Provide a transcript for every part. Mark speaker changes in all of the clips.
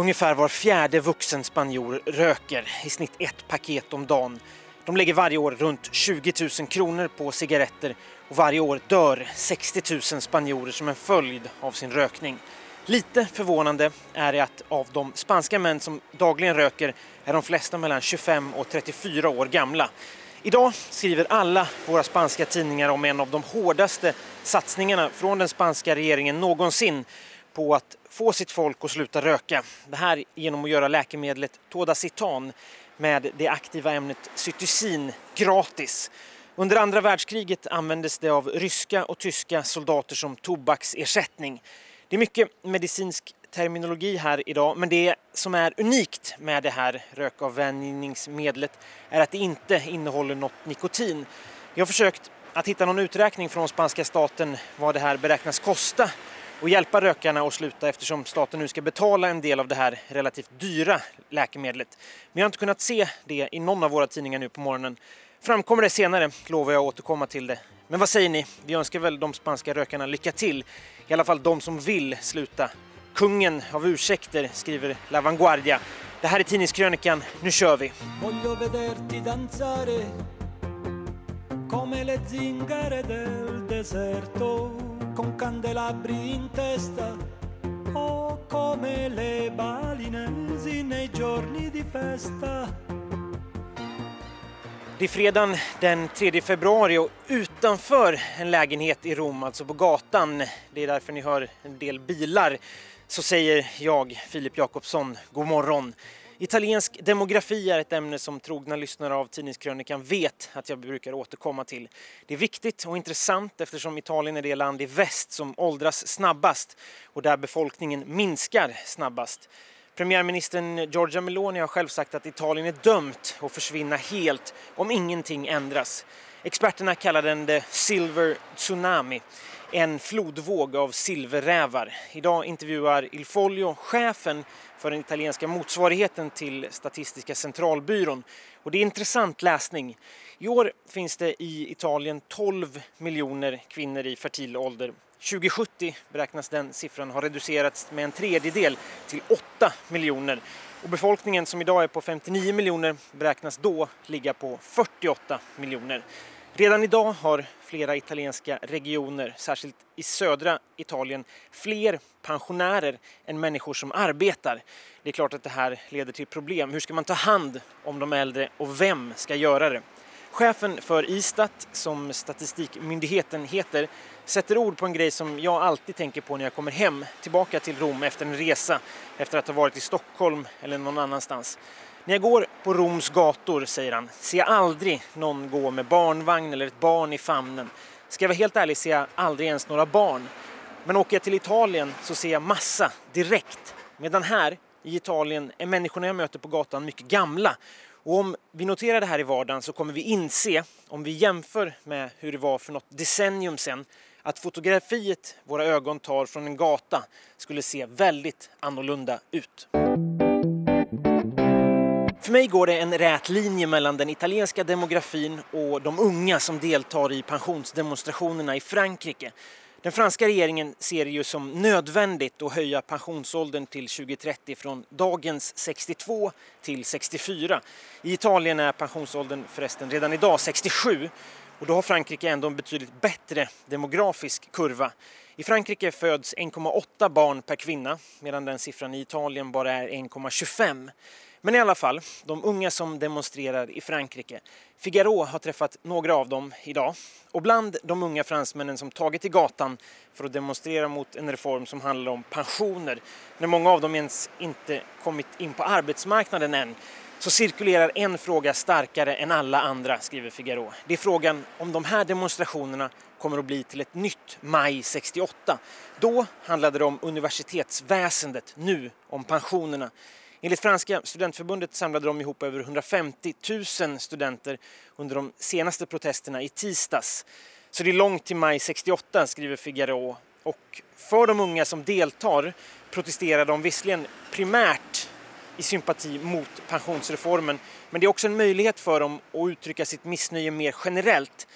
Speaker 1: Ungefär var fjärde vuxen spanjor röker, i snitt ett paket om dagen. De lägger varje år runt 20 000 kronor på cigaretter och varje år dör 60 000 spanjorer som en följd av sin rökning. Lite förvånande är det att av de spanska män som dagligen röker är de flesta mellan 25 och 34 år gamla. Idag skriver alla våra spanska tidningar om en av de hårdaste satsningarna från den spanska regeringen någonsin på att få sitt folk att sluta röka. Det här genom att göra läkemedlet Todacitan med det aktiva ämnet cytosin gratis. Under andra världskriget användes det av ryska och tyska soldater som tobaksersättning. Det är mycket medicinsk terminologi här idag men det som är unikt med det här rökavvänjningsmedlet är att det inte innehåller något nikotin. Jag har försökt att hitta någon uträkning från spanska staten vad det här beräknas kosta och hjälpa rökarna att sluta eftersom staten nu ska betala en del av det här relativt dyra läkemedlet. Men jag har inte kunnat se det i någon av våra tidningar nu på morgonen. Framkommer det senare lovar jag att återkomma till det. Men vad säger ni? Vi önskar väl de spanska rökarna lycka till. I alla fall de som vill sluta. Kungen av ursäkter, skriver La Vanguardia. Det här är Tidningskrönikan. Nu kör vi! Come le zingare del deserto con candelabri in testa o come le balinesi nei giorni di festa det är fredagen den 3 februari och utanför en lägenhet i Rom, alltså på gatan, det är därför ni hör en del bilar, så säger jag, Filip Jakobsson, god morgon. Italiensk demografi är ett ämne som trogna lyssnare av Tidningskrönikan vet att jag brukar återkomma till. Det är viktigt och intressant eftersom Italien är det land i väst som åldras snabbast och där befolkningen minskar snabbast. Premiärministern Giorgia Meloni har själv sagt att Italien är dömt att försvinna helt om ingenting ändras. Experterna kallar den the silver tsunami, en flodvåg av silverrävar. Idag intervjuar Il Foglio chefen för den italienska motsvarigheten till Statistiska centralbyrån. Och det är intressant läsning. I år finns det i Italien 12 miljoner kvinnor i fertil ålder 2070 beräknas den siffran ha reducerats med en tredjedel till 8 miljoner. Och befolkningen som idag är på 59 miljoner beräknas då ligga på 48 miljoner. Redan idag har flera italienska regioner, särskilt i södra Italien, fler pensionärer än människor som arbetar. Det är klart att det här leder till problem. Hur ska man ta hand om de äldre och vem ska göra det? Chefen för Istat, som statistikmyndigheten heter, sätter ord på en grej som jag alltid tänker på när jag kommer hem tillbaka till Rom efter en resa, efter att ha varit i Stockholm eller någon annanstans. När jag går på Roms gator, säger han, ser jag aldrig någon gå med barnvagn eller ett barn i famnen. Ska jag vara helt ärlig ser jag aldrig ens några barn. Men åker jag till Italien så ser jag massa direkt. Medan här i Italien är människorna jag möter på gatan mycket gamla och om vi noterar det här i vardagen så kommer vi inse, om vi jämför med hur det var för något decennium sedan, att fotografiet våra ögon tar från en gata skulle se väldigt annorlunda ut. För mig går det en rät linje mellan den italienska demografin och de unga som deltar i pensionsdemonstrationerna i Frankrike. Den franska regeringen ser det ju som nödvändigt att höja pensionsåldern till 2030 från dagens 62 till 64. I Italien är pensionsåldern förresten redan idag 67 och då har Frankrike ändå en betydligt bättre demografisk kurva. I Frankrike föds 1,8 barn per kvinna medan den siffran i Italien bara är 1,25. Men i alla fall, de unga som demonstrerar i Frankrike. Figaro har träffat några av dem idag. Och bland de unga fransmännen som tagit till gatan för att demonstrera mot en reform som handlar om pensioner, när många av dem ens inte kommit in på arbetsmarknaden än, så cirkulerar en fråga starkare än alla andra, skriver Figaro. Det är frågan om de här demonstrationerna kommer att bli till ett nytt maj 68. Då handlade det om universitetsväsendet, nu om pensionerna. Enligt franska studentförbundet samlade de ihop över 150 000 studenter under de senaste protesterna i tisdags. Så det är långt till maj 68, skriver Figaro. Och för de unga som deltar protesterar de visserligen primärt i sympati mot pensionsreformen men det är också en möjlighet för dem att uttrycka sitt missnöje mer generellt.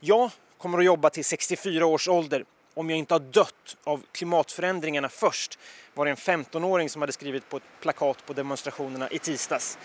Speaker 1: Jag kommer att jobba till 64 års ålder om jag inte har dött av klimatförändringarna först, var det en 15-åring som hade skrivit på ett plakat på demonstrationerna i tisdags.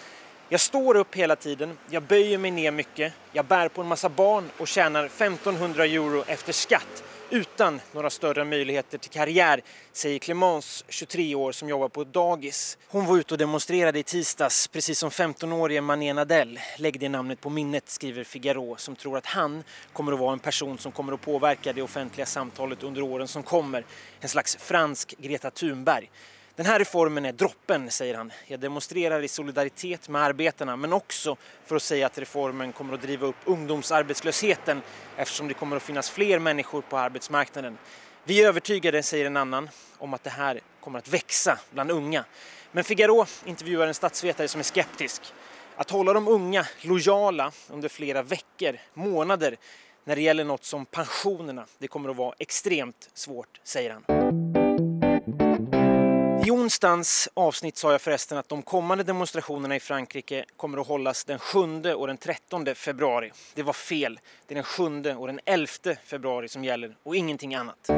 Speaker 1: Jag står upp hela tiden, jag böjer mig ner mycket, jag bär på en massa barn och tjänar 1500 euro efter skatt utan några större möjligheter till karriär, säger Clemence, 23 år, som jobbar på ett dagis. Hon var ute och demonstrerade i tisdags, precis som 15-årige Mané Nadell. Lägg det namnet på minnet, skriver Figaro, som tror att han kommer att vara en person som kommer att påverka det offentliga samtalet under åren som kommer. En slags fransk Greta Thunberg. Den här reformen är droppen, säger han. Jag demonstrerar i solidaritet med arbetarna men också för att säga att reformen kommer att driva upp ungdomsarbetslösheten eftersom det kommer att finnas fler människor på arbetsmarknaden. Vi är övertygade, säger en annan, om att det här kommer att växa bland unga. Men Figaro intervjuar en statsvetare som är skeptisk. Att hålla de unga lojala under flera veckor, månader, när det gäller något som pensionerna, det kommer att vara extremt svårt, säger han. I onsdagens avsnitt sa jag förresten att de kommande demonstrationerna i Frankrike kommer att hållas den 7 och den 13 februari. Det var fel. Det är den 7 och den 11 februari som gäller och ingenting annat.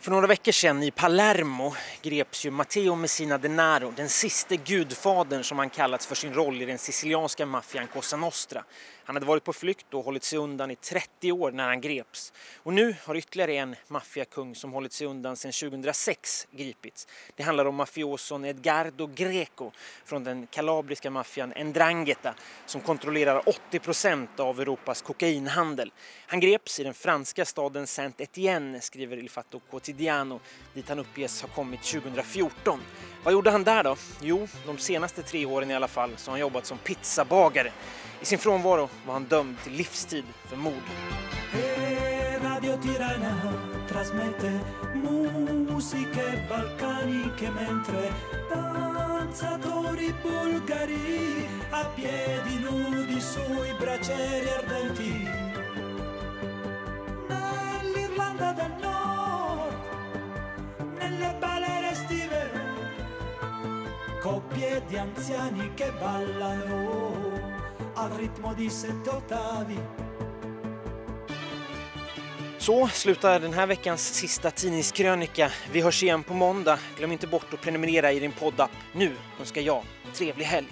Speaker 1: För några veckor sedan i Palermo greps ju Matteo Messina Denaro, den siste gudfadern som han kallats för sin roll i den sicilianska maffian Cosa Nostra. Han hade varit på flykt och hållit sig undan i 30 år när han greps. Och nu har ytterligare en maffiakung som hållit sig undan sedan 2006 gripits. Det handlar om mafioson Edgardo Greco från den kalabriska maffian Ndrangheta som kontrollerar 80 procent av Europas kokainhandel. Han greps i den franska staden Saint-Étienne, skriver Il Fatto Quotidiano, dit han uppges ha kommit 2014. Vad gjorde han där då? Jo, de senaste tre åren i alla fall så har han jobbat som pizzabagare. I sin frånvaro var han dömd till livstid för mord. Radio Tirana trasmette musiche balcaniche mentre danzatori bulgari a piedi nudi sui braccieri ardenti nell'Irlanda del Nord nelle balere estive coppie di anziani che ballano al ritmo di sette ottavi så slutar den här veckans sista tidningskrönika. Vi hörs igen på måndag. Glöm inte bort att prenumerera i din poddapp. Nu önskar jag trevlig helg.